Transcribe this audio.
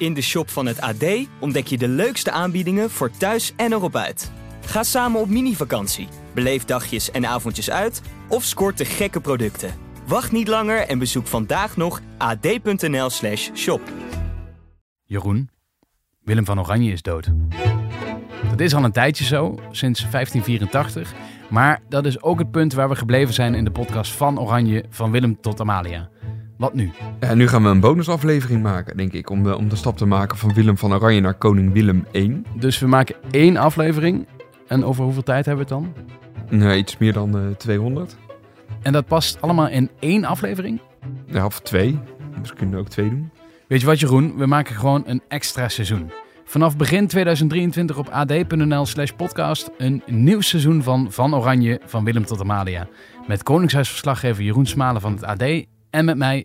In de shop van het AD ontdek je de leukste aanbiedingen voor thuis en erop uit. Ga samen op mini-vakantie, beleef dagjes en avondjes uit of scoort de gekke producten. Wacht niet langer en bezoek vandaag nog ad.nl/slash shop. Jeroen, Willem van Oranje is dood. Dat is al een tijdje zo, sinds 1584. Maar dat is ook het punt waar we gebleven zijn in de podcast van Oranje, van Willem tot Amalia. Wat nu? Ja, nu gaan we een bonusaflevering maken, denk ik, om de, om de stap te maken van Willem van Oranje naar koning Willem I. Dus we maken één aflevering. En over hoeveel tijd hebben we het dan? Nou, iets meer dan eh 200. En dat past allemaal in één aflevering? Ja, of twee. Misschien ook twee doen. Weet je wat Jeroen, we maken gewoon een extra seizoen. Vanaf begin 2023 op ad.nl slash podcast een nieuw seizoen van Van Oranje van Willem tot Amalia. Met Koningshuisverslaggever Jeroen Smalen van het AD en met mij